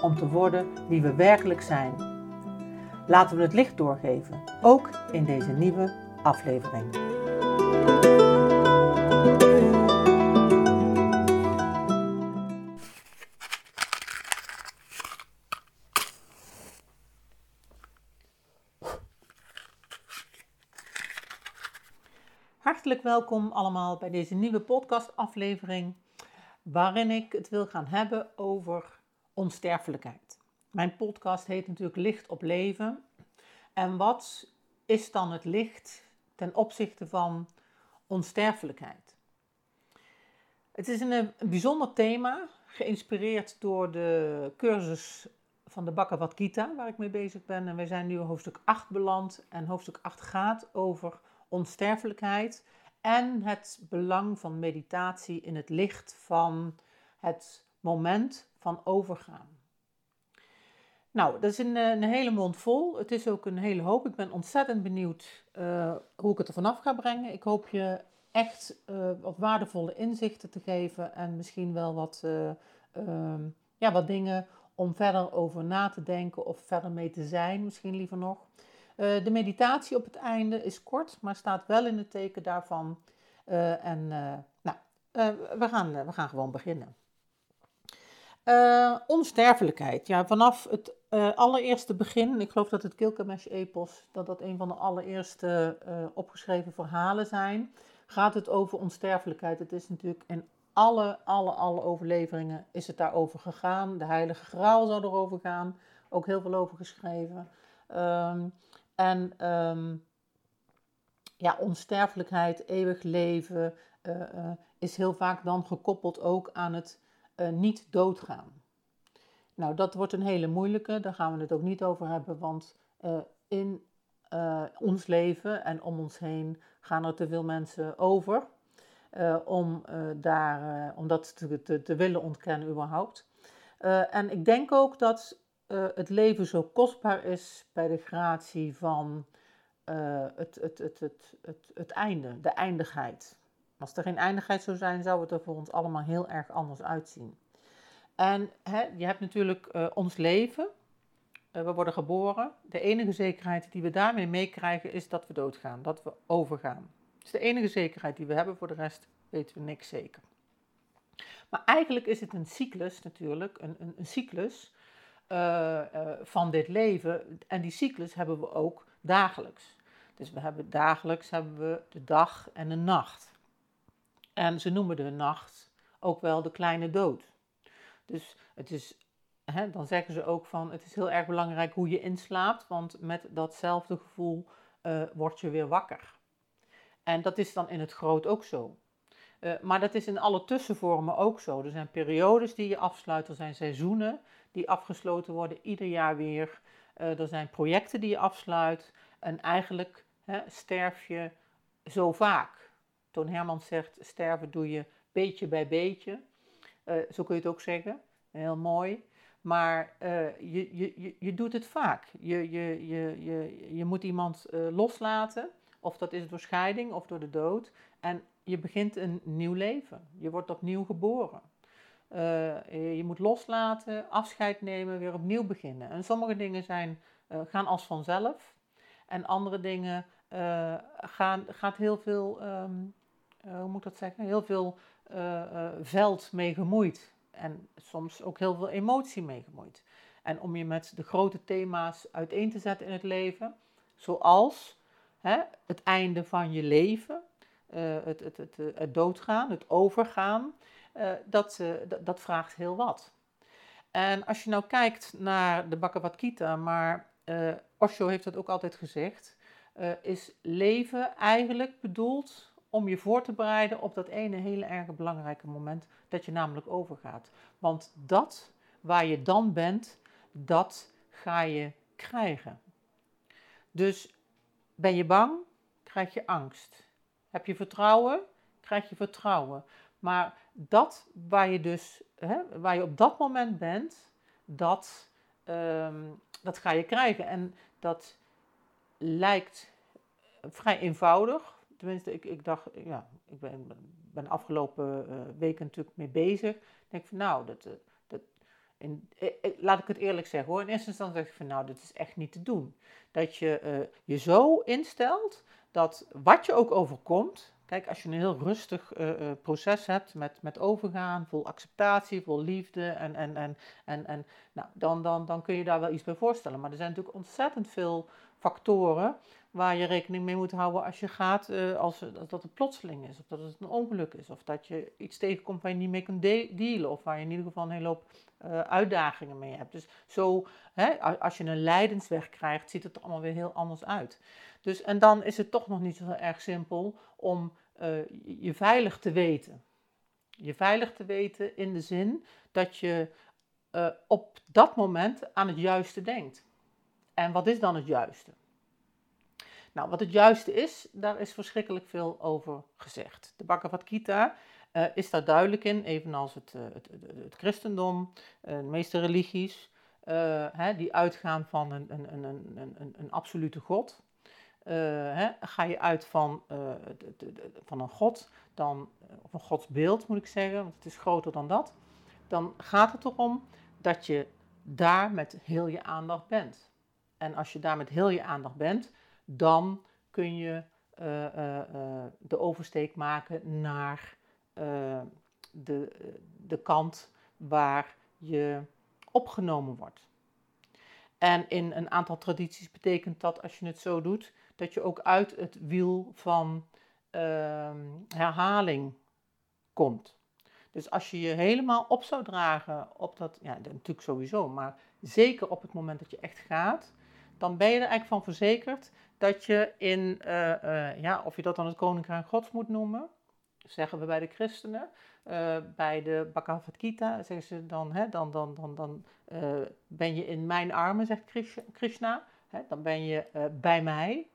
om te worden wie we werkelijk zijn. Laten we het licht doorgeven, ook in deze nieuwe aflevering. Hartelijk welkom allemaal bij deze nieuwe podcastaflevering, waarin ik het wil gaan hebben over onsterfelijkheid. Mijn podcast heet natuurlijk Licht op Leven. En wat is dan het licht ten opzichte van onsterfelijkheid? Het is een, bijzonder thema, geïnspireerd door de cursus van de Bhagavad Gita, waar ik mee bezig ben. En we zijn nu hoofdstuk 8 beland. En hoofdstuk 8 gaat over onsterfelijkheid en het belang van meditatie in het licht van het moment van overgaan. Nou, dat is een, een, hele mond vol. Het is ook een hele hoop. Ik ben ontzettend benieuwd uh, hoe ik het er vanaf ga brengen. Ik hoop je echt uh, wat waardevolle inzichten te geven en misschien wel wat, uh, ja, wat dingen om verder over na te denken of verder mee te zijn, misschien liever nog. de meditatie op het einde is kort, maar staat wel in het teken daarvan. en nou, we, gaan, we gaan gewoon beginnen. Uh, onsterfelijkheid. Ja, vanaf het uh, allereerste begin, ik geloof dat het Gilgamesh-epos, dat dat een van de allereerste uh, opgeschreven verhalen zijn, gaat het over onsterfelijkheid. Het is natuurlijk in alle, alle, alle overleveringen is het daarover gegaan. De heilige graal zou erover gaan, ook heel veel over geschreven. Um, en um, ja, onsterfelijkheid, eeuwig leven, is heel vaak dan gekoppeld ook aan het uh, niet doodgaan. Nou, dat wordt een hele moeilijke, daar gaan we het ook niet over hebben, want uh, in uh, ons leven en om ons heen gaan er te veel mensen over om, daar, om dat te, te, te, willen ontkennen überhaupt. en ik denk ook dat het leven zo kostbaar is bij de gratie van het, het, het, het, het, het einde, de eindigheid. Als er geen eindigheid zou zijn, zou het er voor ons allemaal heel erg anders uitzien. En hè, je hebt natuurlijk uh, ons leven. Uh, we worden geboren. De enige zekerheid die we daarmee meekrijgen is dat we doodgaan, dat we overgaan. Dat is de enige zekerheid die we hebben. Voor de rest weten we niks zeker. Maar eigenlijk is het een cyclus natuurlijk, een, een, een cyclus uh, van dit leven. En die cyclus hebben we ook dagelijks. Dus we hebben dagelijks hebben we de dag en de nacht. En ze noemen de nacht ook wel de kleine dood. Dus het is, hè, dan zeggen ze ook van het is heel erg belangrijk hoe je inslaapt, want met datzelfde gevoel uh, word je weer wakker. En dat is dan in het groot ook zo. Uh, maar dat is in alle tussenvormen ook zo. Er zijn periodes die je afsluit, er zijn seizoenen die afgesloten worden, ieder jaar weer. Uh, er zijn projecten die je afsluit. En eigenlijk hè, sterf je zo vaak. Toon Hermans zegt, sterven doe je beetje bij beetje. Uh, zo kun je het ook zeggen, heel mooi. Maar uh, je, je, je doet het vaak. Je, je, je, je, je moet iemand uh, loslaten, of dat is door scheiding of door de dood. En je begint een nieuw leven. Je wordt opnieuw geboren. je moet loslaten, afscheid nemen, weer opnieuw beginnen. En sommige dingen zijn, gaan als vanzelf. En andere dingen gaan, gaat heel veel uh, hoe moet ik dat zeggen, heel veel uh, uh, veld mee gemoeid. En soms ook heel veel emotie mee gemoeid. En om je met de grote thema's uiteen te zetten in het leven, zoals hè, het einde van je leven, het, het, het, het, doodgaan, het overgaan, dat, dat vraagt heel wat. En als je nou kijkt naar de Bhagavad Gita, maar Osho heeft dat ook altijd gezegd, is leven eigenlijk bedoeld om je voor te bereiden op dat ene hele erg belangrijke moment dat je namelijk overgaat. Want dat waar je dan bent, dat ga je krijgen. Dus ben je bang, krijg je angst. Heb je vertrouwen, krijg je vertrouwen. Maar dat waar je dus, hè, waar je op dat moment bent, dat, ehm, dat ga je krijgen. En dat lijkt vrij eenvoudig. Tenminste, ik, ik dacht, ja, ik ben, ben afgelopen uh, weken natuurlijk mee bezig. Ik denk van, nou, dat, uh, dat in, eh, laat ik het eerlijk zeggen hoor. In eerste instantie dacht ik van, nou, dit is echt niet te doen. Dat je je zo instelt dat wat je ook overkomt, Kijk, als je een heel rustig proces hebt met, met overgaan, vol acceptatie, vol liefde, en, en, en, en, en, nou, dan, dan, dan kun je daar wel iets bij voorstellen. Maar er zijn natuurlijk ontzettend veel factoren waar je rekening mee moet houden als je gaat, uh, als, als, dat het plotseling is, of dat het een ongeluk is, of dat je iets tegenkomt waar je niet mee kunt de dealen, of waar je in ieder geval een hele hoop uh, uitdagingen mee hebt. Dus zo, hè, als je een lijdensweg krijgt, ziet het er allemaal weer heel anders uit. Dus, en dan is het toch nog niet zo erg simpel om je veilig te weten. Je veilig te weten in de zin dat je op dat moment aan het juiste denkt. En wat is dan het juiste? Nou, wat het juiste is, daar is verschrikkelijk veel over gezegd. De Bhagavad Gita uh, is daar duidelijk in, evenals het, het, het, het christendom, de meeste religies, hè, die uitgaan van een, een, een, een, absolute God. Hè, ga je uit van, de, van een God, dan, of een godsbeeld moet ik zeggen, want het is groter dan dat, dan gaat het erom dat je daar met heel je aandacht bent. En als je daar met heel je aandacht bent, dan kun je uh, de oversteek maken naar de, de kant waar je opgenomen wordt. En in een aantal tradities betekent dat, als je het zo doet, dat je ook uit het wiel van uh, herhaling komt. Dus als je je helemaal op zou dragen op dat, ja, natuurlijk sowieso, maar zeker op het moment dat je echt gaat, dan ben je er eigenlijk van verzekerd dat je in, uh, uh, ja, of je dat dan het Koninkrijk Gods moet noemen, zeggen we bij de christenen, uh, bij de Bhagavad Gita zeggen ze dan, hè, dan, dan, dan, dan ben je in mijn armen, zegt Krishna, hè, dan ben je bij mij.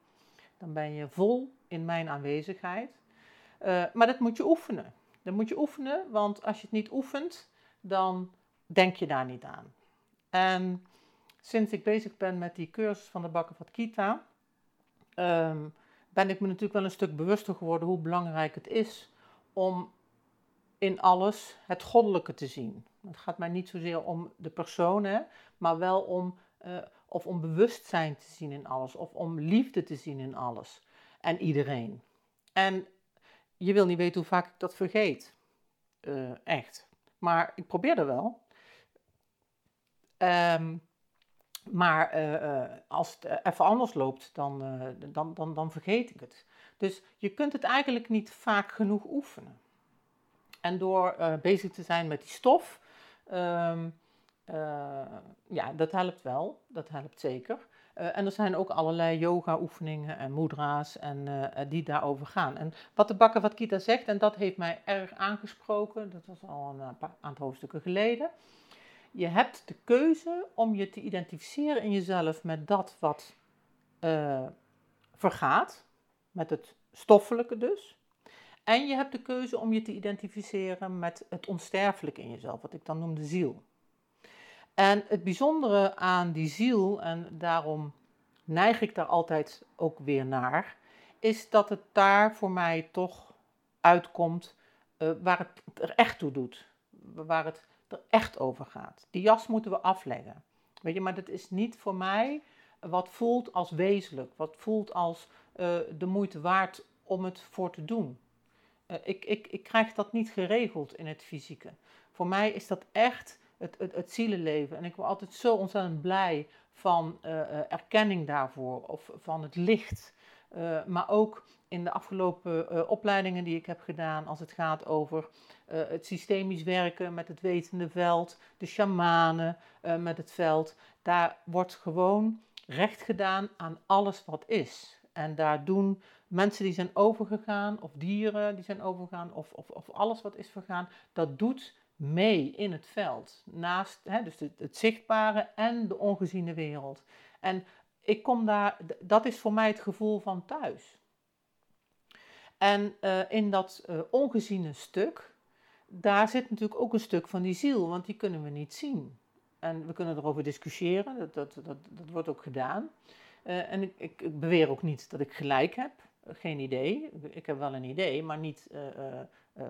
Dan ben je vol in mijn aanwezigheid. Maar dat moet je oefenen. Dat moet je oefenen, want als je het niet oefent, dan denk je daar niet aan. En sinds ik bezig ben met die cursus van de Bhagavad Gita, um, ben ik me natuurlijk wel een stuk bewuster geworden hoe belangrijk het is om in alles het goddelijke te zien. Het gaat mij niet zozeer om de personen, maar wel om uh, of om bewustzijn te zien in alles, of om liefde te zien in alles en iedereen. En je wil niet weten hoe vaak ik dat vergeet. Uh, echt. Maar ik probeer er wel. Um, maar uh, als het even anders loopt, dan, dan, dan, dan vergeet ik het. Dus je kunt het eigenlijk niet vaak genoeg oefenen. En door bezig te zijn met die stof, um, ja, dat helpt wel. Dat helpt zeker. En er zijn ook allerlei yoga-oefeningen en mudra's en, die daarover gaan. En wat de Bhagavad Gita zegt, en dat heeft mij erg aangesproken, dat was al een aantal hoofdstukken geleden. Je hebt de keuze om je te identificeren in jezelf met dat wat vergaat, met het stoffelijke dus. En je hebt de keuze om je te identificeren met het onsterfelijke in jezelf, wat ik dan noem de ziel. En het bijzondere aan die ziel, en daarom neig ik daar altijd ook weer naar, is dat het daar voor mij toch uitkomt uh, waar het er echt toe doet. Waar het er echt over gaat. Die jas moeten we afleggen. Weet je, maar dat is niet voor mij wat voelt als wezenlijk, wat voelt als uh, de moeite waard om het voor te doen. Uh, ik, ik, ik krijg dat niet geregeld in het fysieke. Voor mij is dat echt het, het, zielenleven. En ik word altijd zo ontzettend blij van uh, erkenning daarvoor of van het licht. Maar ook in de afgelopen uh, opleidingen die ik heb gedaan, als het gaat over het systemisch werken met het wetende veld, de shamanen met het veld, daar wordt gewoon recht gedaan aan alles wat is. En daar doen mensen die zijn overgegaan, of dieren die zijn overgegaan, of, of, of alles wat is vergaan, dat doet mee in het veld. Naast hè, dus het, het zichtbare en de ongeziene wereld. En ik kom daar, dat is voor mij het gevoel van thuis. En uh, in dat uh, ongeziene stuk, daar zit natuurlijk ook een stuk van die ziel, want die kunnen we niet zien. En we kunnen erover discussiëren, dat, dat, dat, dat wordt ook gedaan. Uh, en ik, ik, ik, beweer ook niet dat ik gelijk heb, geen idee. Ik heb wel een idee, maar niet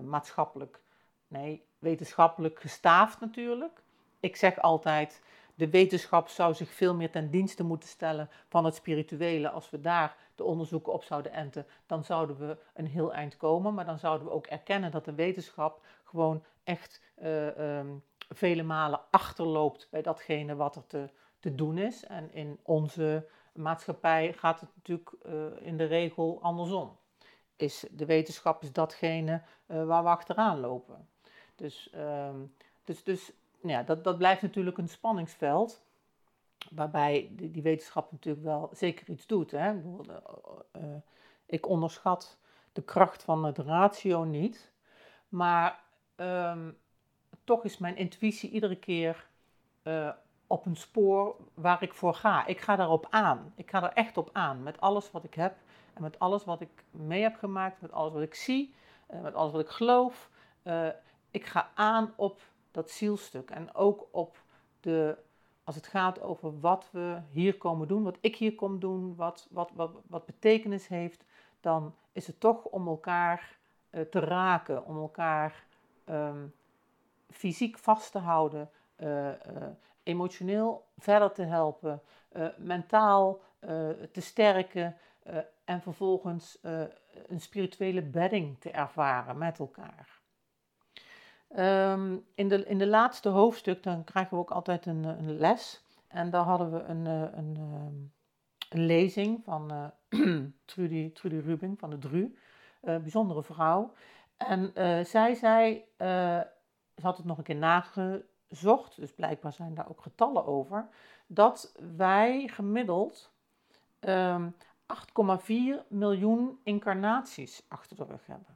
maatschappelijk, nee, wetenschappelijk gestaafd natuurlijk. Ik zeg altijd, de wetenschap zou zich veel meer ten dienste moeten stellen van het spirituele. Als we daar de onderzoeken op zouden enten, dan zouden we een heel eind komen. Maar dan zouden we ook erkennen dat de wetenschap gewoon echt uh, um, vele malen achterloopt bij datgene wat er te, te doen is. En in onze maatschappij gaat het natuurlijk uh, in de regel andersom. Is de wetenschap is datgene uh, waar we achteraan lopen. Dus, um, dus, dus ja, dat, dat blijft natuurlijk een spanningsveld. Waarbij die, wetenschap natuurlijk wel zeker iets doet. Hè? Ik, bedoel, uh, ik onderschat de kracht van het ratio niet. Maar um, toch is mijn intuïtie iedere keer uh, op een spoor waar ik voor ga. Ik ga daarop aan. Ik ga er echt op aan. Met alles wat ik heb en met alles wat ik mee heb gemaakt, met alles wat ik zie, met alles wat ik geloof. Ik ga aan op dat zielstuk. En ook op de, als het gaat over wat we hier komen doen, wat ik hier kom doen, wat, wat, wat, wat betekenis heeft, dan is het toch om elkaar uh, te raken, om elkaar um, fysiek vast te houden, uh, uh, emotioneel verder te helpen, mentaal te sterken en vervolgens een spirituele bedding te ervaren met elkaar. Um, in, de, in de laatste hoofdstuk dan krijgen we ook altijd een, een les. En daar hadden we een, een, een, een lezing van uh, Trudy, Trudy Rubing van de DRU, uh, bijzondere vrouw. En zij zei, ze had het nog een keer nagezocht, dus blijkbaar zijn daar ook getallen over, dat wij gemiddeld um, ehm, 8,4 miljoen incarnaties achter de rug hebben.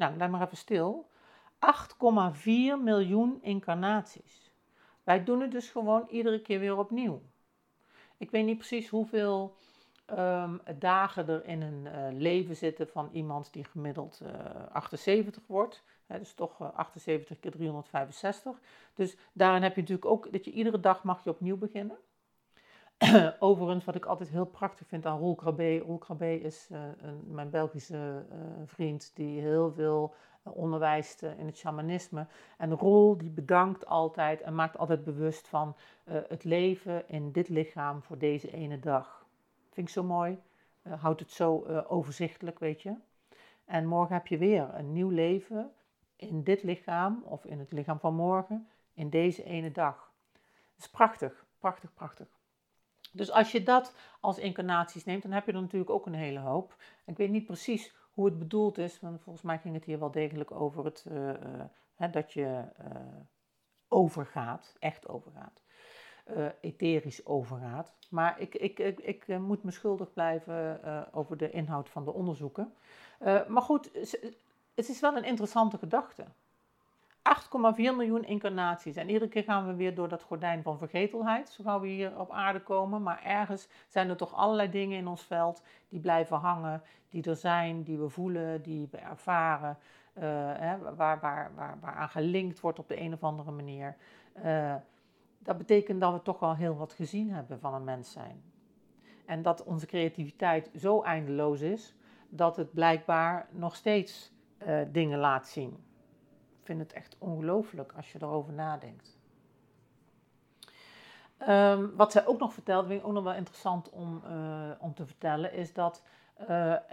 Nou, blijf maar even stil. 8,4 miljoen incarnaties. Wij doen het dus gewoon iedere keer weer opnieuw. Ik weet niet precies hoeveel um, dagen er in een uh, leven zitten van iemand die gemiddeld uh, eh, 78 wordt. He, dus toch uh, 78 keer 365. Dus daarin heb je natuurlijk ook dat je iedere dag mag je opnieuw beginnen. Overigens, wat ik altijd heel prachtig vind aan Roel Krabbe. Roel is uh, een, mijn Belgische uh, vriend die heel veel uh, onderwijst in het shamanisme. En Roel die bedankt altijd en maakt altijd bewust van het leven in dit lichaam voor deze ene dag. Vind ik zo mooi. houdt het zo overzichtelijk, weet je. En morgen heb je weer een nieuw leven in dit lichaam of in het lichaam van morgen in deze ene dag. Dat is prachtig, prachtig, prachtig. Dus als je dat als incarnaties neemt, dan heb je er natuurlijk ook een hele hoop. Ik weet niet precies hoe het bedoeld is, want volgens mij ging het hier wel degelijk over het, uh, uh, hè, dat je uh, overgaat, echt overgaat, etherisch overgaat. Maar ik, ik, ik, ik moet me schuldig blijven over de inhoud van de onderzoeken. maar goed, het is wel een interessante gedachte. 8,4 miljoen incarnaties. En iedere keer gaan we weer door dat gordijn van vergetelheid, zo gaan we hier op aarde komen. Maar ergens zijn er toch allerlei dingen in ons veld die blijven hangen, die er zijn, die we voelen, die we ervaren, uh, waar, waar, waar, waar aan gelinkt wordt op de een of andere manier. Uh, dat betekent dat we toch wel heel wat gezien hebben van een mens zijn. En dat onze creativiteit zo eindeloos is, dat het blijkbaar nog steeds uh, dingen laat zien vind het echt ongelooflijk als je erover nadenkt. Um, wat zij ook nog vertelt, vind ik ook nog wel interessant om, uh, om te vertellen, is dat, uh,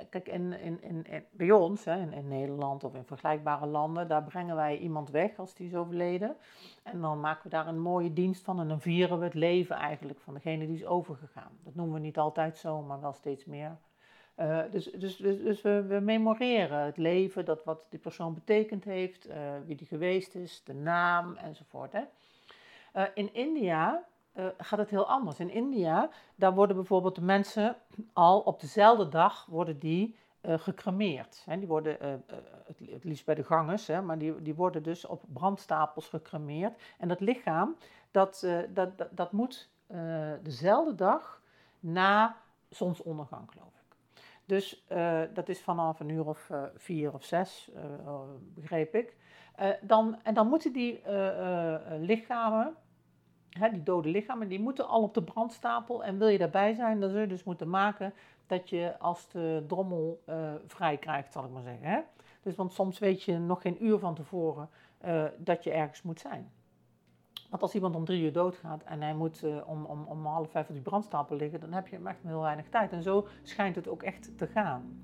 kijk, in, in, in, bij ons, hè, in, Nederland of in vergelijkbare landen, daar brengen wij iemand weg als die is overleden. En dan maken we daar een mooie dienst van en dan vieren we het leven eigenlijk van degene die is overgegaan. Dat noemen we niet altijd zo, maar wel steeds meer. Uh, dus dus, dus, dus we, we, memoreren het leven, dat wat die persoon betekend heeft, uh, wie die geweest is, de naam enzovoort. Hè. Uh, in India gaat het heel anders. In India, daar worden bijvoorbeeld de mensen al op dezelfde dag worden die gecremeerd. Hè. Die worden het, het, liefst bij de gangers, hè, maar die, die worden dus op brandstapels gecremeerd. En dat lichaam, dat, dat, dat, moet dezelfde dag na zonsondergang, ik. Dus dat is vanaf een uur of vier of zes, begreep ik. dan, en dan moeten die lichamen, hè, die dode lichamen, die moeten al op de brandstapel. En wil je daarbij zijn, dan zul je dus moeten maken dat je als de drommel vrij krijgt, zal ik maar zeggen. Hè? Dus want soms weet je nog geen uur van tevoren dat je ergens moet zijn. Want als iemand om drie uur doodgaat en hij moet uh, om, om, om half vijf op die brandstapel liggen, dan heb je echt heel weinig tijd. En zo schijnt het ook echt te gaan.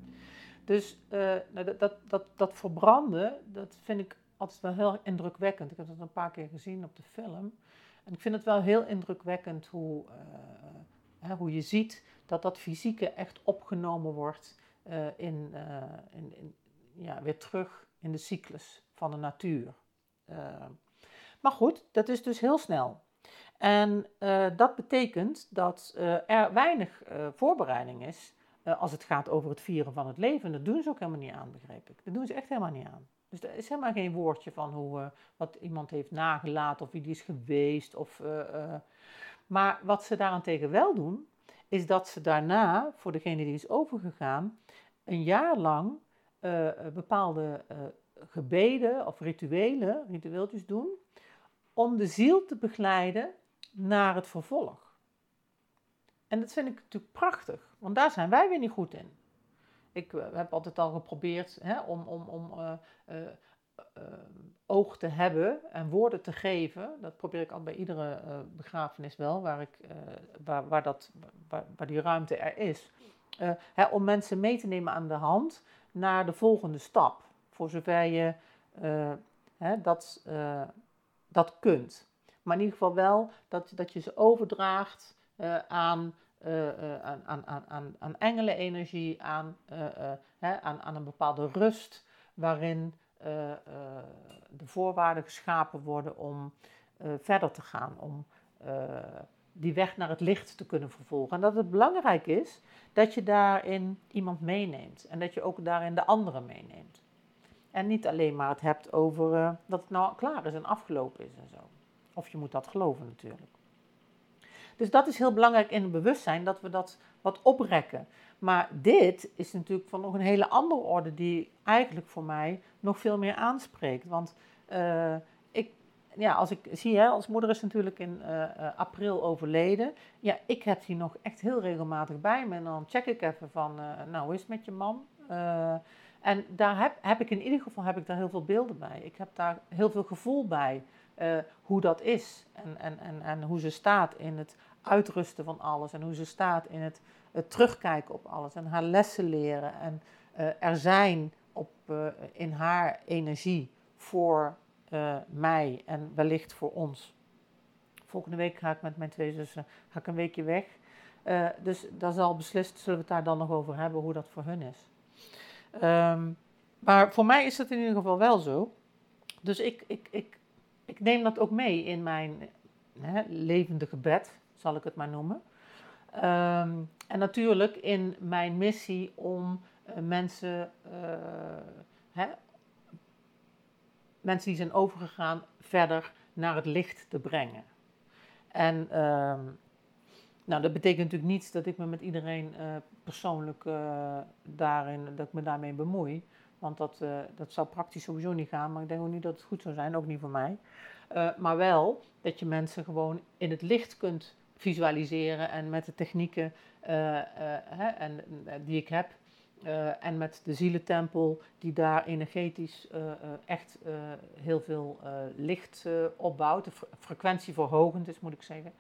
Dus uh, dat, dat, dat, dat verbranden, dat vind ik altijd wel heel indrukwekkend. Ik heb dat een paar keer gezien op de film. En ik vind het wel heel indrukwekkend hoe, hè, hoe je ziet dat dat fysieke echt opgenomen wordt in, in, in, ja, weer terug in de cyclus van de natuur. Maar goed, dat is dus heel snel. En uh, dat betekent dat uh, er weinig voorbereiding is als het gaat over het vieren van het leven. Dat doen ze ook helemaal niet aan, begreep ik. Dat doen ze echt helemaal niet aan. Dus er is helemaal geen woordje van hoe, wat iemand heeft nagelaten of wie die is geweest. Of, maar wat ze daarentegen wel doen, is dat ze daarna, voor degene die is overgegaan, een jaar lang bepaalde gebeden of rituelen, ritueeltjes doen, om de ziel te begeleiden naar het vervolg. En dat vind ik natuurlijk prachtig, want daar zijn wij weer niet goed in. Ik heb altijd al geprobeerd hè, om, om, om oog te hebben en woorden te geven. Dat probeer ik al bij iedere begrafenis wel, waar, ik, waar, waar, dat, waar, die ruimte er is. Hè, om mensen mee te nemen aan de hand naar de volgende stap. Voor zover je hè, dat, dat kunt. Maar in ieder geval wel dat, dat je ze overdraagt uh, aan, aan, aan, aan, aan engelenenergie, aan, hè, aan, aan een bepaalde rust, waarin de voorwaarden geschapen worden om verder te gaan, om die weg naar het licht te kunnen vervolgen. En dat het belangrijk is dat je daarin iemand meeneemt en dat je ook daarin de anderen meeneemt. En niet alleen maar het hebt over uh, dat het nou klaar is en afgelopen is en zo. Of je moet dat geloven natuurlijk. Dus dat is heel belangrijk in het bewustzijn, dat we dat wat oprekken. Maar dit is natuurlijk van nog een hele andere orde die eigenlijk voor mij nog veel meer aanspreekt. Want uh, ja, als ik zie, hè, als moeder is natuurlijk in uh, april overleden. Ja, ik heb die nog echt heel regelmatig bij me. En dan check ik even van, nou, hoe is het met je man? En daar heb, heb ik in ieder geval heb ik daar heel veel beelden bij. Ik heb daar heel veel gevoel bij hoe dat is. En, en, en, en hoe ze staat in het uitrusten van alles. En hoe ze staat in het, het terugkijken op alles. En haar lessen leren. En er zijn op, in haar energie voor mij en wellicht voor ons. Volgende week ga ik met mijn twee zussen ga ik een weekje weg. Dus daar zal beslist, zullen we het daar dan nog over hebben, hoe dat voor hun is. Um, maar voor mij is dat in ieder geval wel zo. Dus ik, ik, ik, ik neem dat ook mee in mijn hè, levende gebed, zal ik het maar noemen. Um, en natuurlijk in mijn missie om uh, mensen hè, mensen die zijn overgegaan verder naar het licht te brengen. En uh, nou, dat betekent natuurlijk niet dat ik me met iedereen uh, persoonlijk uh, daarin, dat ik me daarmee bemoei. Want dat, uh, dat zou praktisch sowieso niet gaan, maar ik denk ook niet dat het goed zou zijn, ook niet voor mij. maar wel dat je mensen gewoon in het licht kunt visualiseren en met de technieken hè, en, die ik heb, en met de zielentempel, die daar energetisch echt heel veel licht opbouwt, de frequentie verhogend is, moet ik zeggen,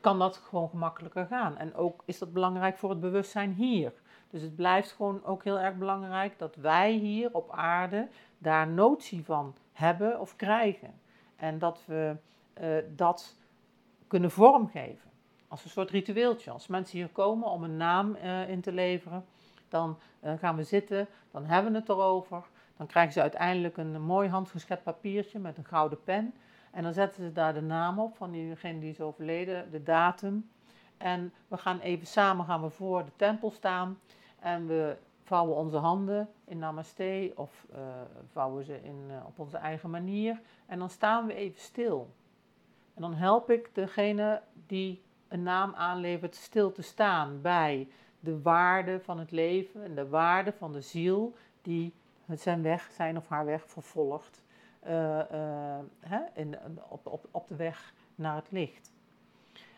kan dat gewoon gemakkelijker gaan. En ook is dat belangrijk voor het bewustzijn hier. Dus het blijft gewoon ook heel erg belangrijk dat wij hier op aarde daar notie van hebben of krijgen. En dat we dat kunnen vormgeven. Als een soort ritueeltje. Als mensen hier komen om een naam in te leveren, dan uh, gaan we zitten, dan hebben we het erover. Dan krijgen ze uiteindelijk een mooi handgeschept papiertje met een gouden pen. En dan zetten ze daar de naam op van diegene die is overleden, de datum. En we gaan even samen gaan we voor de tempel staan. En we vouwen onze handen in namaste of uh, vouwen ze in, uh, op onze eigen manier. En dan staan we even stil. En dan help ik degene die een naam aanlevert stil te staan bij de waarde van het leven en de waarde van de ziel die zijn weg, zijn of haar weg vervolgt hè, in, op, op, op de weg naar het licht.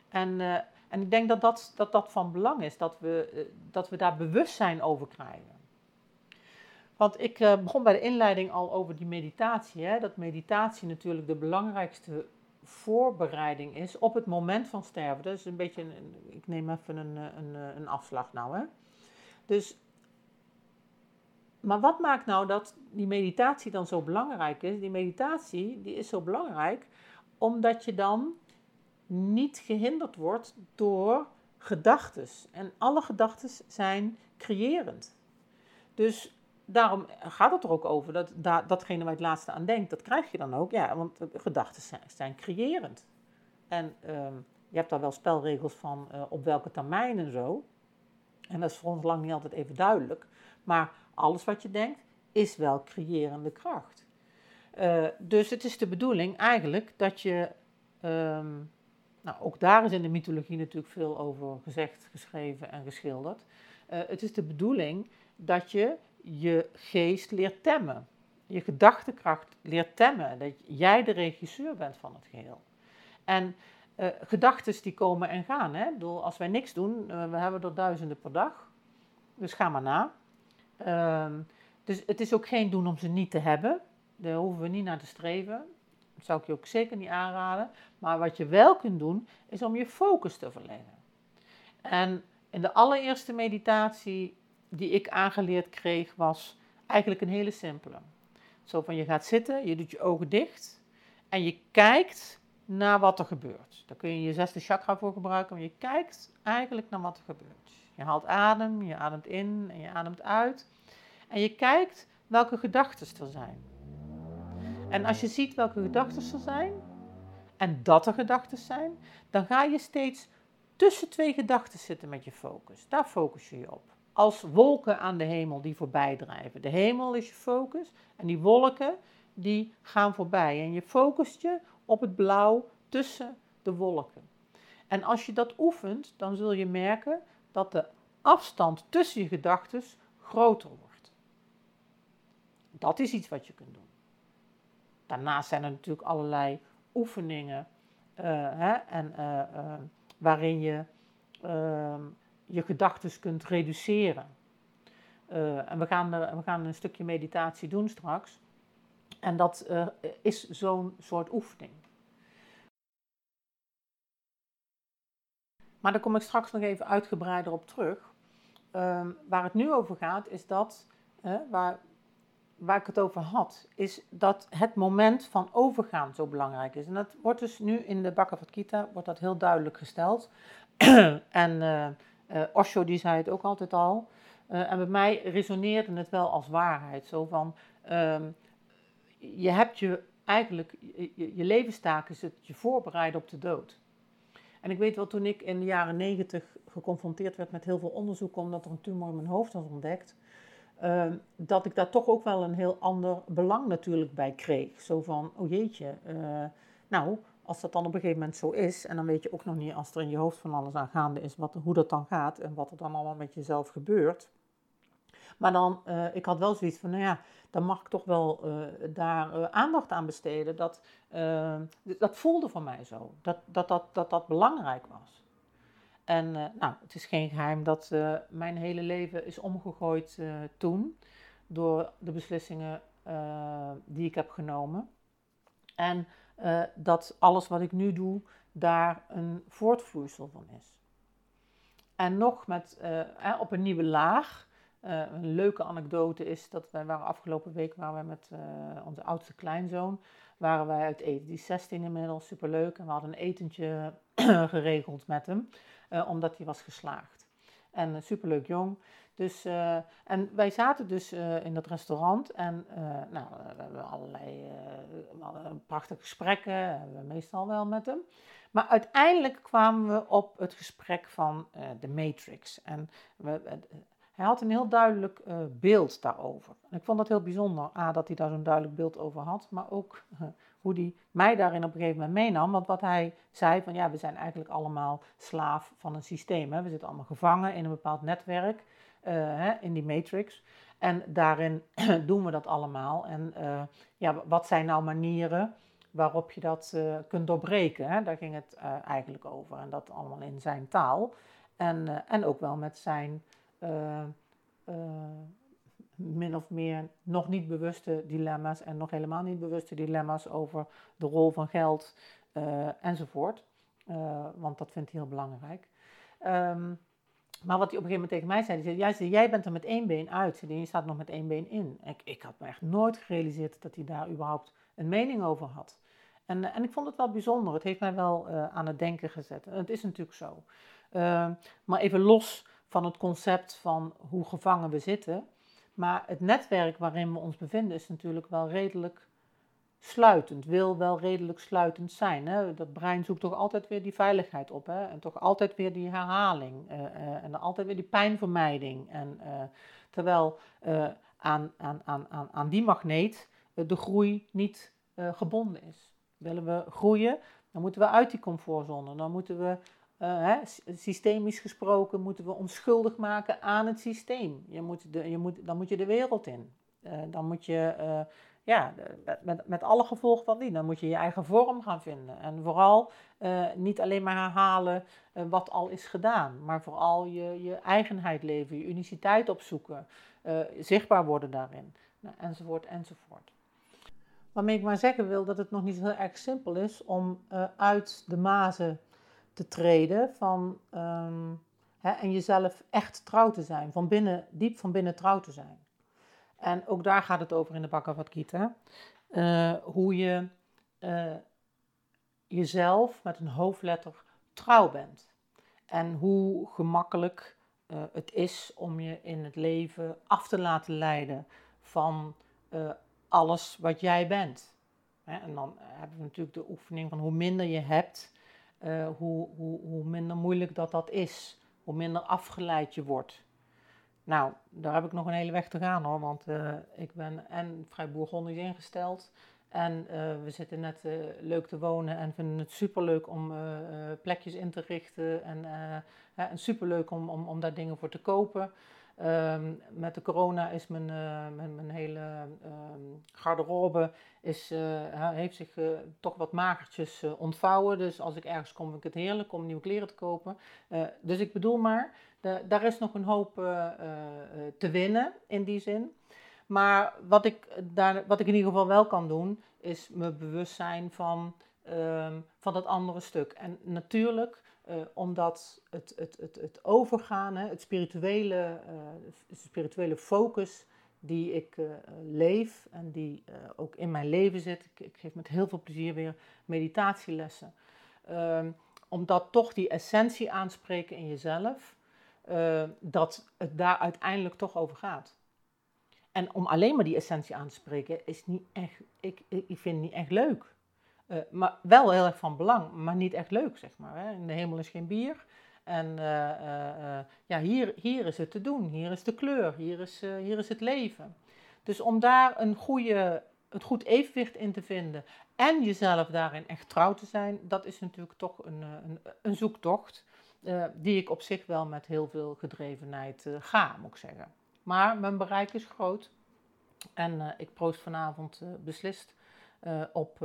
En, uh, en ik denk dat dat, dat dat van belang is, dat we, dat we daar bewustzijn over krijgen. Want ik begon bij de inleiding al over die meditatie. Hè, dat meditatie natuurlijk de belangrijkste voorbereiding is op het moment van sterven. Is een beetje, ik neem even een, een, een afslag nou. Hè. Dus maar wat maakt nou dat die meditatie dan zo belangrijk is? Die meditatie die is zo belangrijk omdat je dan niet gehinderd wordt door gedachten. En alle gedachten zijn creërend. Dus daarom gaat het er ook over dat, dat datgene waar je het laatste aan denkt, dat krijg je dan ook. Ja, want gedachten zijn, creërend. En ehm, je hebt daar wel spelregels van uh, op welke termijn en zo. En dat is voor ons lang niet altijd even duidelijk. Maar alles wat je denkt is wel creërende kracht. Uh, dus het is de bedoeling eigenlijk dat je, um, nou ook daar is in de mythologie natuurlijk veel over gezegd, geschreven en geschilderd. Uh, het is de bedoeling dat je je geest leert temmen, je gedachtekracht leert temmen, dat jij de regisseur bent van het geheel. En uh, gedachten die komen en gaan. Hè? Bedoel, als wij niks doen, we hebben er duizenden per dag, dus ga maar na. Um, dus het is ook geen doen om ze niet te hebben. Daar hoeven we niet naar te streven. Dat zou ik je ook zeker niet aanraden. Maar wat je wel kunt doen, is om je focus te verleggen. En in de allereerste meditatie die ik aangeleerd kreeg, was eigenlijk een hele simpele. Zo van je gaat zitten, je doet je ogen dicht en je kijkt naar wat er gebeurt. Daar kun je je zesde chakra voor gebruiken, maar je kijkt eigenlijk naar wat er gebeurt. Je haalt adem, je ademt in en je ademt uit. En je kijkt welke gedachten er zijn. En als je ziet welke gedachten er zijn, en dat er gedachten zijn, dan ga je steeds tussen twee gedachten zitten met je focus. Daar focus je je op. Als wolken aan de hemel die voorbij drijven. De hemel is je focus en die wolken die gaan voorbij. En je focust je op het blauw tussen de wolken. En als je dat oefent, dan zul je merken dat de afstand tussen je gedachten groter wordt. Dat is iets wat je kunt doen. Daarnaast zijn er natuurlijk allerlei oefeningen uh, hè, en, uh, uh, waarin je ehm, je gedachten kunt reduceren. en we gaan, we gaan een stukje meditatie doen straks. En dat is zo'n soort oefening. Maar daar kom ik straks nog even uitgebreider op terug. Ehm, waar het nu over gaat, is dat, waar, waar ik het over had, is dat het moment van overgaan zo belangrijk is. En dat wordt dus nu in de Bhagavad Gita wordt dat heel duidelijk gesteld. en uh, uh, Osho die zei het ook altijd al. Uh, en bij mij resoneerde het wel als waarheid. Zo van, um, je hebt je eigenlijk, je, je levenstaak is het je voorbereiden op de dood. En ik weet wel, toen ik in de jaren negentig geconfronteerd werd met heel veel onderzoek, omdat er een tumor in mijn hoofd was ontdekt, uh, dat ik daar toch ook wel een heel ander belang natuurlijk bij kreeg. Zo van, oh jeetje, uh, nou, als dat dan op een gegeven moment zo is, en dan weet je ook nog niet als er in je hoofd van alles aan gaande is, wat, hoe dat dan gaat en wat er dan allemaal met jezelf gebeurt. Maar dan, uh, ik had wel zoiets van, nou ja, dan mag ik toch wel uh, daar uh, aandacht aan besteden. Dat, dat voelde voor mij zo, dat dat, dat, dat, dat belangrijk was. En nou, het is geen geheim dat mijn hele leven is omgegooid toen door de beslissingen die ik heb genomen. En dat alles wat ik nu doe, daar een voortvloeisel van is. En nog met, op een nieuwe laag uh, een leuke anekdote is dat wij waren afgelopen week waren wij met uh, onze oudste kleinzoon waren wij uit eten. Die is 16 inmiddels, superleuk. En we hadden een etentje geregeld met hem, uh, omdat hij was geslaagd. En superleuk jong. Dus, en wij zaten dus in dat restaurant en nou, we hebben allerlei prachtige gesprekken, we meestal wel met hem. Maar uiteindelijk kwamen we op het gesprek van de Matrix. En we, hij had een heel duidelijk uh, beeld daarover. En ik vond dat heel bijzonder, A, dat hij daar zo'n duidelijk beeld over had, maar ook uh, hoe hij mij daarin op een gegeven moment meenam. Want wat hij zei van ja, we zijn eigenlijk allemaal slaaf van een systeem. Hè? We zitten allemaal gevangen in een bepaald netwerk, uh, hè, in die matrix. En daarin doen we dat allemaal. En ja, wat zijn nou manieren waarop je dat kunt doorbreken? Hè? Daar ging het eigenlijk over. En dat allemaal in zijn taal. En, en ook wel met zijn uh, min of meer nog niet bewuste dilemma's en nog helemaal niet bewuste dilemma's over de rol van geld uh, enzovoort. want dat vindt hij heel belangrijk. Um, maar wat hij op een gegeven moment tegen mij zei, hij zei, jij bent er met één been uit, en je staat nog met één been in. Ik, ik had me echt nooit gerealiseerd dat hij daar überhaupt een mening over had. En, en ik vond het wel bijzonder, het heeft mij wel aan het denken gezet. Het is natuurlijk zo. Uh, maar even los van het concept van hoe gevangen we zitten. Maar het netwerk waarin we ons bevinden is natuurlijk wel redelijk sluitend, wil wel redelijk sluitend zijn. Hè? Dat brein zoekt toch altijd weer die veiligheid op hè? en toch altijd weer die herhaling uh, uh, en altijd weer die pijnvermijding. En, uh, terwijl aan, aan, aan, aan die magneet de groei niet gebonden is. Willen we groeien, dan moeten we uit die comfortzone, dan moeten we hè, systemisch gesproken moeten we ons schuldig maken aan het systeem. Je moet de, je moet, dan moet je de wereld in. Uh, dan moet je, uh, ja, met, met alle gevolgen van die, dan moet je je eigen vorm gaan vinden. En vooral niet alleen maar herhalen wat al is gedaan, maar vooral je, je eigenheid leven, je uniciteit opzoeken, zichtbaar worden daarin, nou, enzovoort, enzovoort. Waarmee ik maar zeggen wil dat het nog niet heel erg simpel is om uit de mazen te treden van, um, hè, en jezelf echt trouw te zijn, van binnen, diep van binnen trouw te zijn. En ook daar gaat het over in de Bhagavad Gita. Uh, hoe je uh, jezelf met een hoofdletter trouw bent. En hoe gemakkelijk uh, het is om je in het leven af te laten leiden van alles wat jij bent. Hè, en dan hebben we natuurlijk de oefening van hoe minder je hebt, uh, hoe, hoe, hoe minder moeilijk dat dat is. Hoe minder afgeleid je wordt. Nou, daar heb ik nog een hele weg te gaan hoor, want uh, ik ben en vrij bourgondisch ingesteld. En uh, we zitten net leuk te wonen en vinden het superleuk om plekjes in te richten. En, en superleuk om, om, om daar dingen voor te kopen. Um, met de corona is mijn, uh, mijn, mijn, hele um, garderobe is, uh, heeft zich uh, toch wat magertjes ontvouwen. Dus als ik ergens kom, vind ik het heerlijk om nieuwe kleren te kopen. dus ik bedoel maar, daar is nog een hoop te winnen in die zin. Maar wat ik, daar, wat ik in ieder geval wel kan doen, is me bewust zijn van, um, van dat andere stuk. En natuurlijk uh, omdat het, het, het, het overgaan, hè, het spirituele, uh, spirituele focus die ik uh, leef en die ook in mijn leven zit. Ik, ik, geef met heel veel plezier weer meditatielessen. Ehm, omdat toch die essentie aanspreken in jezelf, dat het daar uiteindelijk toch over gaat. En om alleen maar die essentie aan te spreken, is niet echt, ik, ik vind het niet echt leuk. Uh, maar wel heel erg van belang, maar niet echt leuk, zeg maar. Hè. In de hemel is geen bier. En uh, uh, ja, hier, hier is het te doen, hier is de kleur, hier is, hier is het leven. Dus om daar een goede, het goed evenwicht in te vinden en jezelf daarin echt trouw te zijn, dat is natuurlijk toch een, een, een zoektocht die ik op zich wel met heel veel gedrevenheid ga, moet ik zeggen. Maar mijn bereik is groot en ik proost vanavond beslist op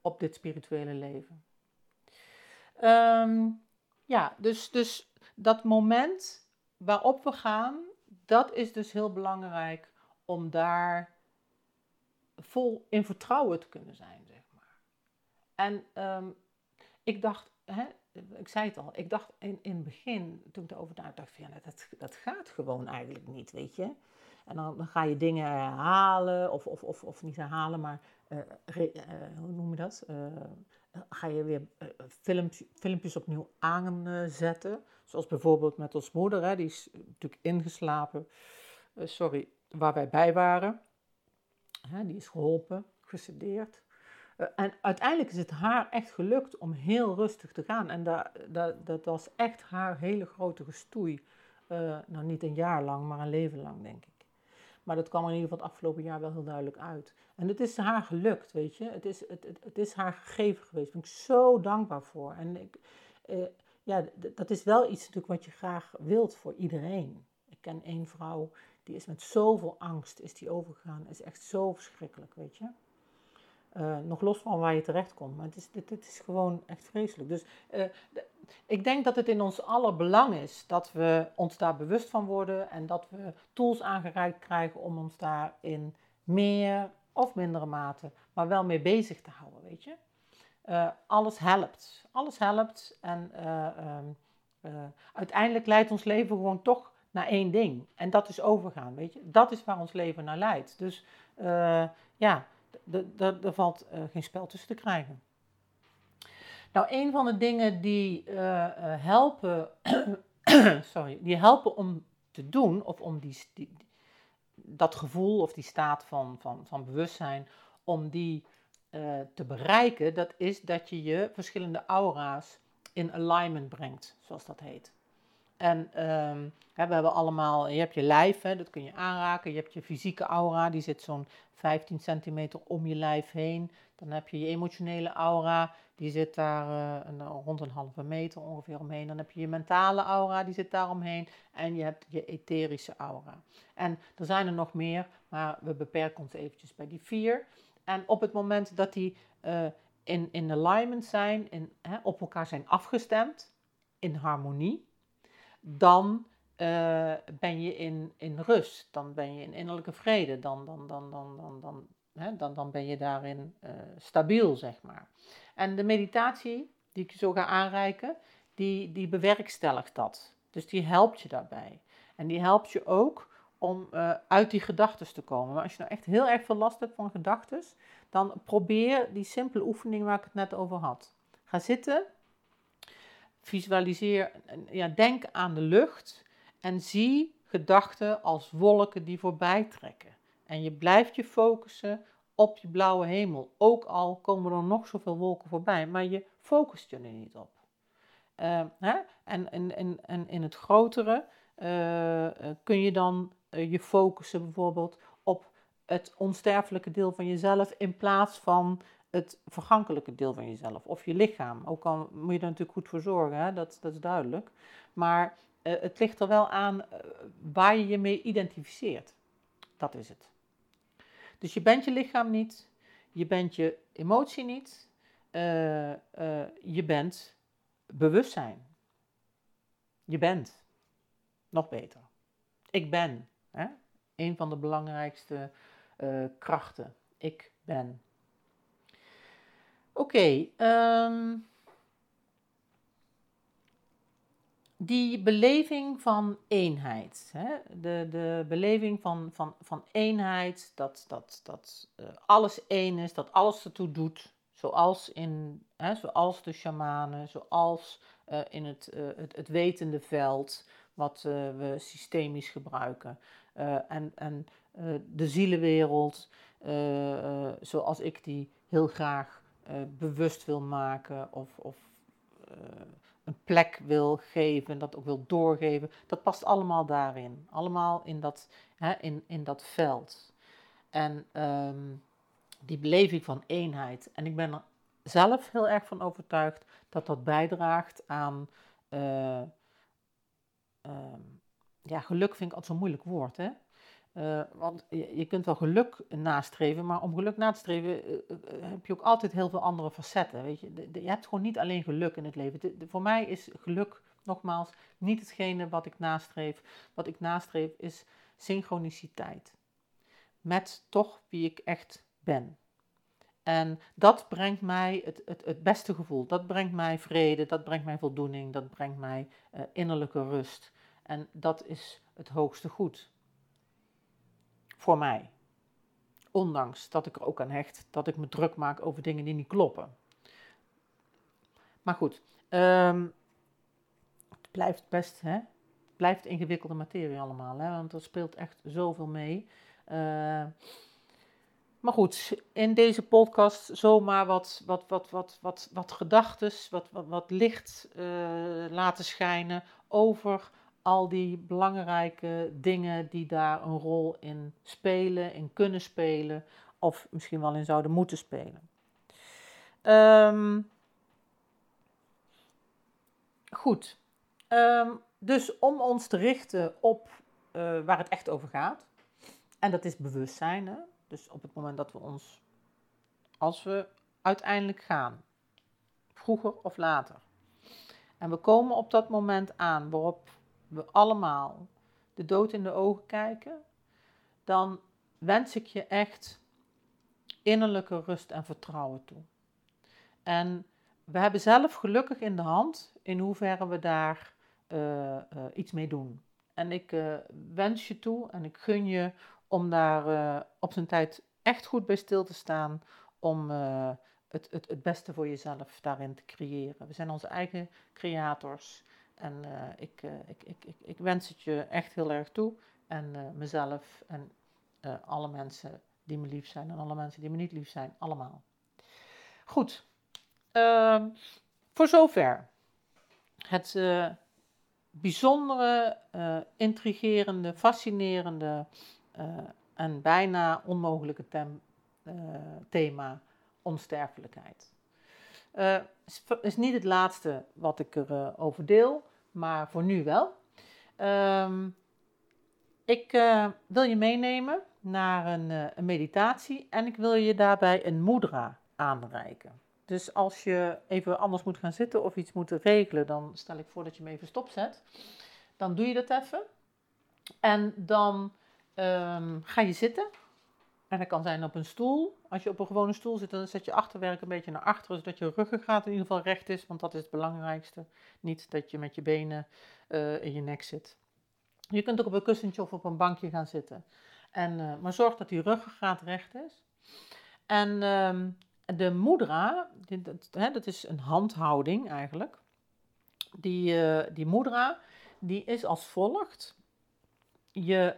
op dit spirituele leven. Um, ja, dus, dus dat moment waarop we gaan, dat is dus heel belangrijk om daar vol in vertrouwen te kunnen zijn, zeg maar. En um, ik dacht, hè, ik zei het al, ik dacht in, in het begin, toen ik erover nadacht, dacht ja, dat, dat gaat gewoon eigenlijk niet, weet je. En dan, dan ga je dingen herhalen, of, of, of, of niet herhalen, maar uh, hoe noem je dat? Uh, ga je weer filmpjes, filmpjes opnieuw aanzetten. Zoals bijvoorbeeld met ons moeder, hè, die is natuurlijk ingeslapen. sorry, waar wij bij waren. Hè, die is geholpen, gesedeerd. en uiteindelijk is het haar echt gelukt om heel rustig te gaan. En dat, dat, dat was echt haar hele grote gestoei nou, niet een jaar lang, maar een leven lang, denk ik. Maar dat kwam in ieder geval het afgelopen jaar wel heel duidelijk uit. En het is haar gelukt, weet je. Het is, het, het, is haar gegeven geweest. Daar ben ik zo dankbaar voor. En ik, uh, ja, dat is wel iets natuurlijk wat je graag wilt voor iedereen. Ik ken één vrouw, die is met zoveel angst is die overgegaan. Is echt zo verschrikkelijk, weet je. Uh, nog los van waar je terecht komt. Maar het is, dit, is gewoon echt vreselijk. Dus de, ik denk dat het in ons aller belang is dat we ons daar bewust van worden en dat we tools aangereikt krijgen om ons daar in meer of mindere mate, maar wel mee bezig te houden, weet je. Uh, alles helpt. Alles helpt en uh, uiteindelijk leidt ons leven gewoon toch naar één ding. En dat is overgaan, weet je. Dat is waar ons leven naar leidt. Dus ja, er valt geen spel tussen te krijgen. Nou, een van de dingen die uh, helpen, sorry, die helpen om te doen, of om die, die, dat gevoel of die staat van, van, van bewustzijn, om die te bereiken, dat is dat je je verschillende aura's in alignment brengt, zoals dat heet. En um, we hebben allemaal, je hebt je lijf, hè, dat kun je aanraken. Je hebt je fysieke aura, die zit zo'n 15 centimeter om je lijf heen. Dan heb je je emotionele aura, die zit daar uh, een, rond een halve meter ongeveer omheen. Dan heb je je mentale aura, die zit daar omheen. En je hebt je etherische aura. En er zijn er nog meer, maar we beperken ons eventjes bij die vier. En op het moment dat die uh, in, in alignment zijn, in, hè, op elkaar zijn afgestemd, in harmonie, dan uh, ben je in, in rust, dan ben je in innerlijke vrede, dan, dan, dan, dan, dan, dan, hè, dan, dan ben je daarin uh, stabiel, zeg maar. En de meditatie die ik zo ga aanreiken, die, die bewerkstelligt dat. Dus die helpt je daarbij. En die helpt je ook om uh, uit die gedachten te komen. Maar als je nou echt heel erg veel last hebt van gedachten, dan probeer die simpele oefening waar ik het net over had. Ga zitten, visualiseer, ja, denk aan de lucht en zie gedachten als wolken die voorbij trekken. En je blijft je focussen op je blauwe hemel. Ook al komen er nog zoveel wolken voorbij, maar je focust je er niet op. Uh, hè? En, in het grotere uh, kun je dan je focussen bijvoorbeeld op het onsterfelijke deel van jezelf in plaats van het vergankelijke deel van jezelf of je lichaam. Ook al moet je er natuurlijk goed voor zorgen, hè? Dat, dat is duidelijk. Maar uh, het ligt er wel aan uh, waar je je mee identificeert. Dat is het. Dus je bent je lichaam niet, je bent je emotie niet, uh, je bent bewustzijn. Je bent. Nog beter. Ik ben. Hè? Een van de belangrijkste krachten. Ik ben. Oké, ehm, die beleving van eenheid. Hè? De, de beleving van, van, van eenheid, dat, dat, dat uh, alles één is, dat alles ertoe doet. Zoals, in, hè, zoals de shamanen, zoals uh, in het, uh, het, het wetende veld, wat we systemisch gebruiken. en en de zielenwereld, zoals ik die heel graag bewust wil maken of, of een plek wil geven, dat ook wil doorgeven. Dat past allemaal daarin. Allemaal in dat, hè, in, in dat veld. En um, die beleving van eenheid. En ik ben er zelf heel erg van overtuigd dat dat bijdraagt aan. Uh, um, ja, geluk vind ik altijd zo'n moeilijk woord. Hè? Uh, want je, kunt wel geluk nastreven, maar om geluk na te streven uh, uh, heb je ook altijd heel veel andere facetten. Weet je? Je hebt gewoon niet alleen geluk in het leven. Voor mij is geluk, nogmaals, niet hetgene wat ik nastreef. Wat ik nastreef is synchroniciteit. Met toch wie ik echt ben. En dat brengt mij het, het beste gevoel. Dat brengt mij vrede, dat brengt mij voldoening, dat brengt mij innerlijke rust. En dat is het hoogste goed voor mij. Ondanks dat ik er ook aan hecht dat ik me druk maak over dingen die niet kloppen. Maar goed, um, het blijft best, hè? Het blijft ingewikkelde materie allemaal, hè? want er speelt echt zoveel mee. Uh, maar goed, in deze podcast zomaar wat, wat, wat, wat, wat, wat gedachten, wat, wat, wat licht uh, laten schijnen over al die belangrijke dingen die daar een rol in spelen, in kunnen spelen, of misschien wel in zouden moeten spelen. Um, goed. Um, dus om ons te richten op uh, waar het echt over gaat, en dat is bewustzijn. Hè? Dus op het moment dat we ons, als we uiteindelijk gaan, vroeger of later, en we komen op dat moment aan waarop we allemaal de dood in de ogen kijken, dan wens ik je echt innerlijke rust en vertrouwen toe. En we hebben zelf gelukkig in de hand in hoeverre we daar uh, uh, iets mee doen. En ik uh, wens je toe en ik gun je om daar op zijn tijd echt goed bij stil te staan. Om het, het, het beste voor jezelf daarin te creëren. We zijn onze eigen creators. En ik, ik, ik, ik, ik wens het je echt heel erg toe. En mezelf en alle mensen die me lief zijn en alle mensen die me niet lief zijn, allemaal. Goed, uh, voor zover. Het bijzondere, intrigerende, fascinerende en bijna onmogelijke thema onsterfelijkheid. Is, is, niet het laatste wat ik erover over deel, maar voor nu wel. Ehm, ik wil je meenemen naar een, een meditatie en ik wil je daarbij een mudra aanreiken. Dus als je even anders moet gaan zitten of iets moet regelen, dan stel ik voor dat je hem even stopzet. Dan doe je dat even. En dan um, ga je zitten. En dat kan zijn op een stoel. Als je op een gewone stoel zit, dan zet je achterwerk een beetje naar achteren, zodat je ruggengraat in ieder geval recht is, want dat is het belangrijkste. Niet dat je met je benen uh, in je nek zit. Je kunt ook op een kussentje of op een bankje gaan zitten. En, uh, maar zorg dat die ruggengraat recht is. En um, de mudra, dat, hè, dat is een handhouding eigenlijk. Die, uh, die mudra, die is als volgt. Je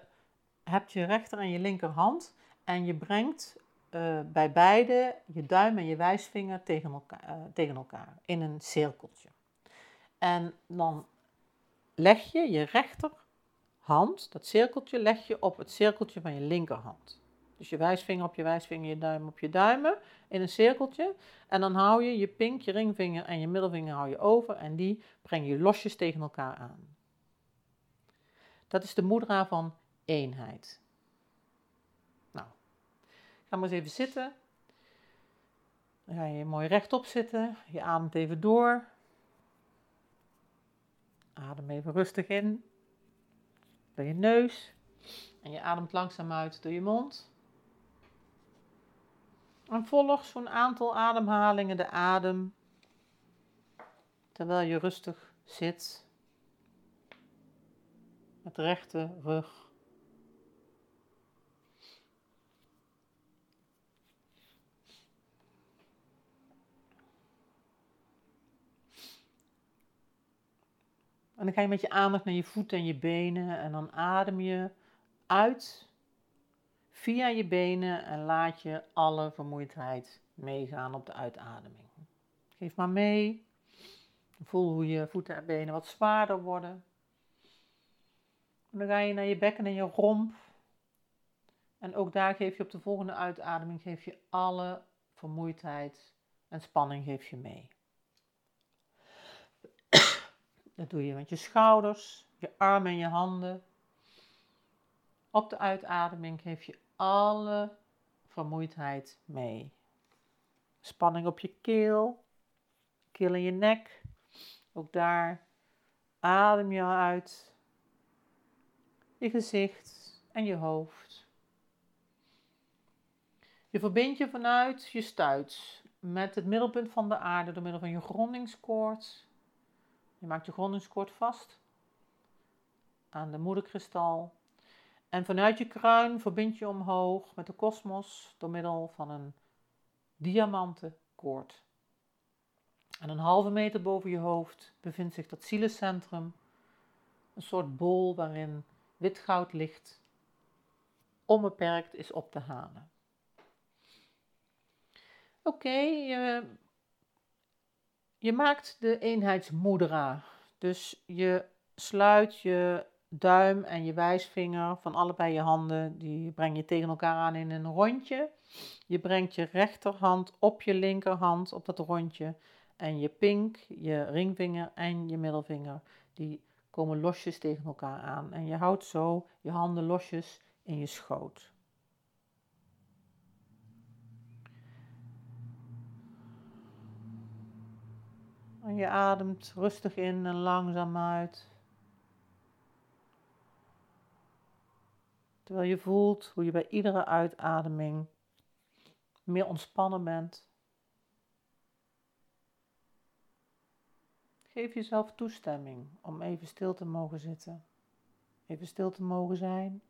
hebt je rechter en je linkerhand en je brengt uh, bij beide je duim en je wijsvinger tegen elkaar, uh, tegen elkaar in een cirkeltje. En dan leg je je rechterhand, dat cirkeltje, leg je op het cirkeltje van je linkerhand. Dus je wijsvinger op je wijsvinger, je duim op je duimen in een cirkeltje. En dan hou je je pink, je ringvinger en je middelvinger hou je over en die breng je losjes tegen elkaar aan. Dat is de mudra van eenheid. Ga maar eens even zitten. Dan ga je mooi rechtop zitten. Je ademt even door. Adem even rustig in door je neus. En je ademt langzaam uit door je mond. En volg zo'n aantal ademhalingen de adem terwijl je rustig zit met rechte rug. En dan ga je met je aandacht naar je voeten en je benen en dan adem je uit via je benen en laat je alle vermoeidheid meegaan op de uitademing. Geef maar mee. Voel hoe je voeten en benen wat zwaarder worden. En dan ga je naar je bekken en je romp. En ook daar geef je op de volgende uitademing geef je alle vermoeidheid en spanning geef je mee. Dat doe je met je schouders, je armen en je handen. Op de uitademing geef je alle vermoeidheid mee. Spanning op je keel, keel in je nek. Ook daar adem je uit. Je gezicht en je hoofd. Je verbindt je vanuit je stuit met het middelpunt van de aarde door middel van je grondingskoord. Je maakt je grondingskoord vast aan de moederkristal en vanuit je kruin verbind je omhoog met de kosmos door middel van een diamanten koord. En een halve meter boven je hoofd bevindt zich dat zielecentrum, een soort bol waarin wit goud licht onbeperkt is op te halen. Oké, je, je maakt de eenheidsmoedera. Dus je sluit je duim en je wijsvinger van allebei je handen, die breng je tegen elkaar aan in een rondje. Je brengt je rechterhand op je linkerhand op dat rondje. En je pink, je ringvinger en je middelvinger, die komen losjes tegen elkaar aan. En je houdt zo je handen losjes in je schoot. En je ademt rustig in en langzaam uit. Terwijl je voelt hoe je bij iedere uitademing meer ontspannen bent. Geef jezelf toestemming om even stil te mogen zitten, even stil te mogen zijn.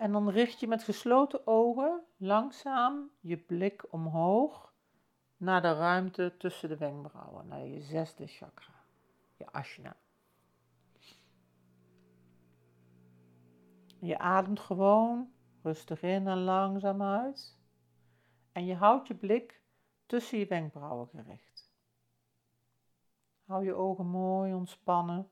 En dan richt je met gesloten ogen langzaam je blik omhoog naar de ruimte tussen de wenkbrauwen, naar je zesde chakra, je ashna. Je ademt gewoon rustig in en langzaam uit. En je houdt je blik tussen je wenkbrauwen gericht. Hou je ogen mooi ontspannen.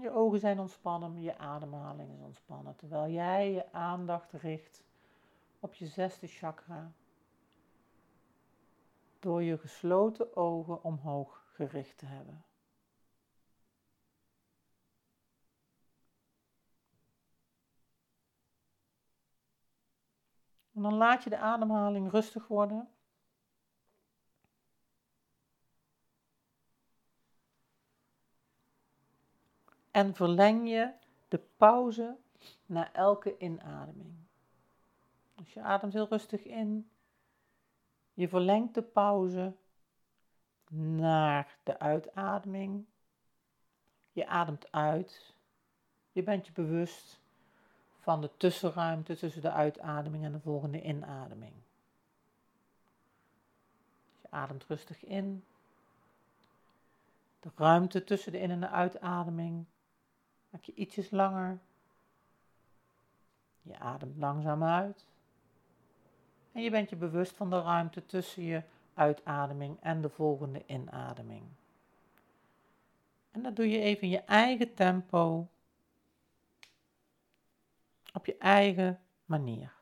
Je ogen zijn ontspannen, je ademhaling is ontspannen. Terwijl jij je aandacht richt op je zesde chakra. Door je gesloten ogen omhoog gericht te hebben. En dan laat je de ademhaling rustig worden. En verleng je de pauze na elke inademing. Dus je ademt heel rustig in. Je verlengt de pauze naar de uitademing. Je ademt uit. Je bent je bewust van de tussenruimte tussen de uitademing en de volgende inademing. Je ademt rustig in. De ruimte tussen de in- en de uitademing Maak je ietsjes langer. Je ademt langzaam uit. En je bent je bewust van de ruimte tussen je uitademing en de volgende inademing. En dat doe je even in je eigen tempo, op je eigen manier.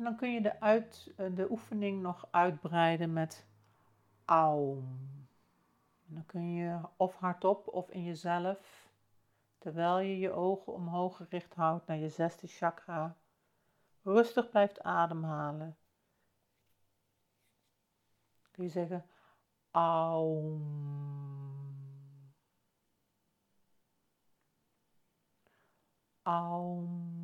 En dan kun je de, uit, eh, de oefening nog uitbreiden met aum. Dan kun je of hardop of in jezelf, terwijl je je ogen omhoog gericht houdt naar je zesde chakra, rustig blijft ademhalen. Kun je zeggen aum. Aum.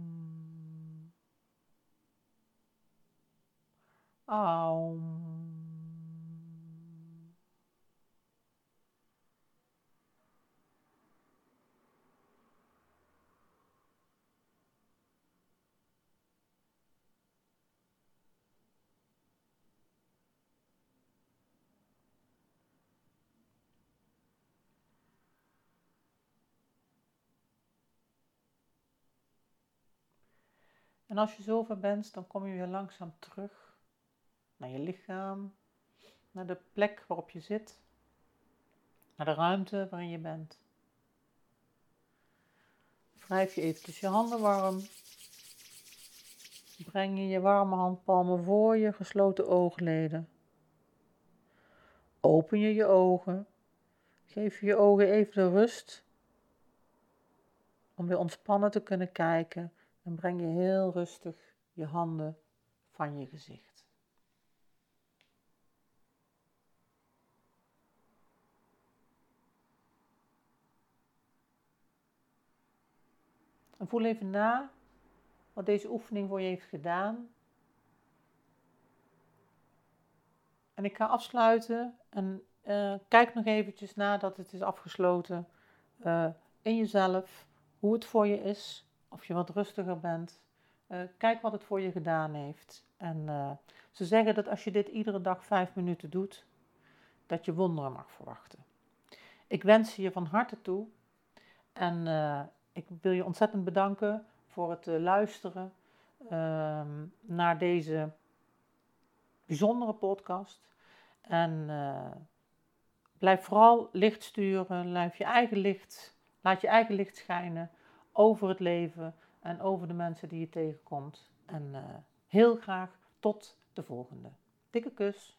Aum. En als je zover bent, dan kom je weer langzaam terug naar je lichaam, naar de plek waarop je zit, naar de ruimte waarin je bent. Wrijf je eventjes je handen warm. breng je je warme handpalmen voor je gesloten oogleden. Open je je ogen. Geef je je ogen even de rust om weer ontspannen te kunnen kijken. En breng je heel rustig je handen van je gezicht. En voel even na wat deze oefening voor je heeft gedaan. En ik ga afsluiten en uh, kijk nog eventjes nadat het is afgesloten uh, in jezelf, hoe het voor je is, of je wat rustiger bent. Uh, kijk wat het voor je gedaan heeft. En ze zeggen dat als je dit iedere dag vijf minuten doet, dat je wonderen mag verwachten. Ik wens je van harte toe en ik wil je ontzettend bedanken voor het uh, luisteren uh, naar deze bijzondere podcast. En uh, blijf vooral licht sturen, laat je eigen licht, laat je eigen licht schijnen over het leven en over de mensen die je tegenkomt. En uh, heel graag tot de volgende. Dikke kus.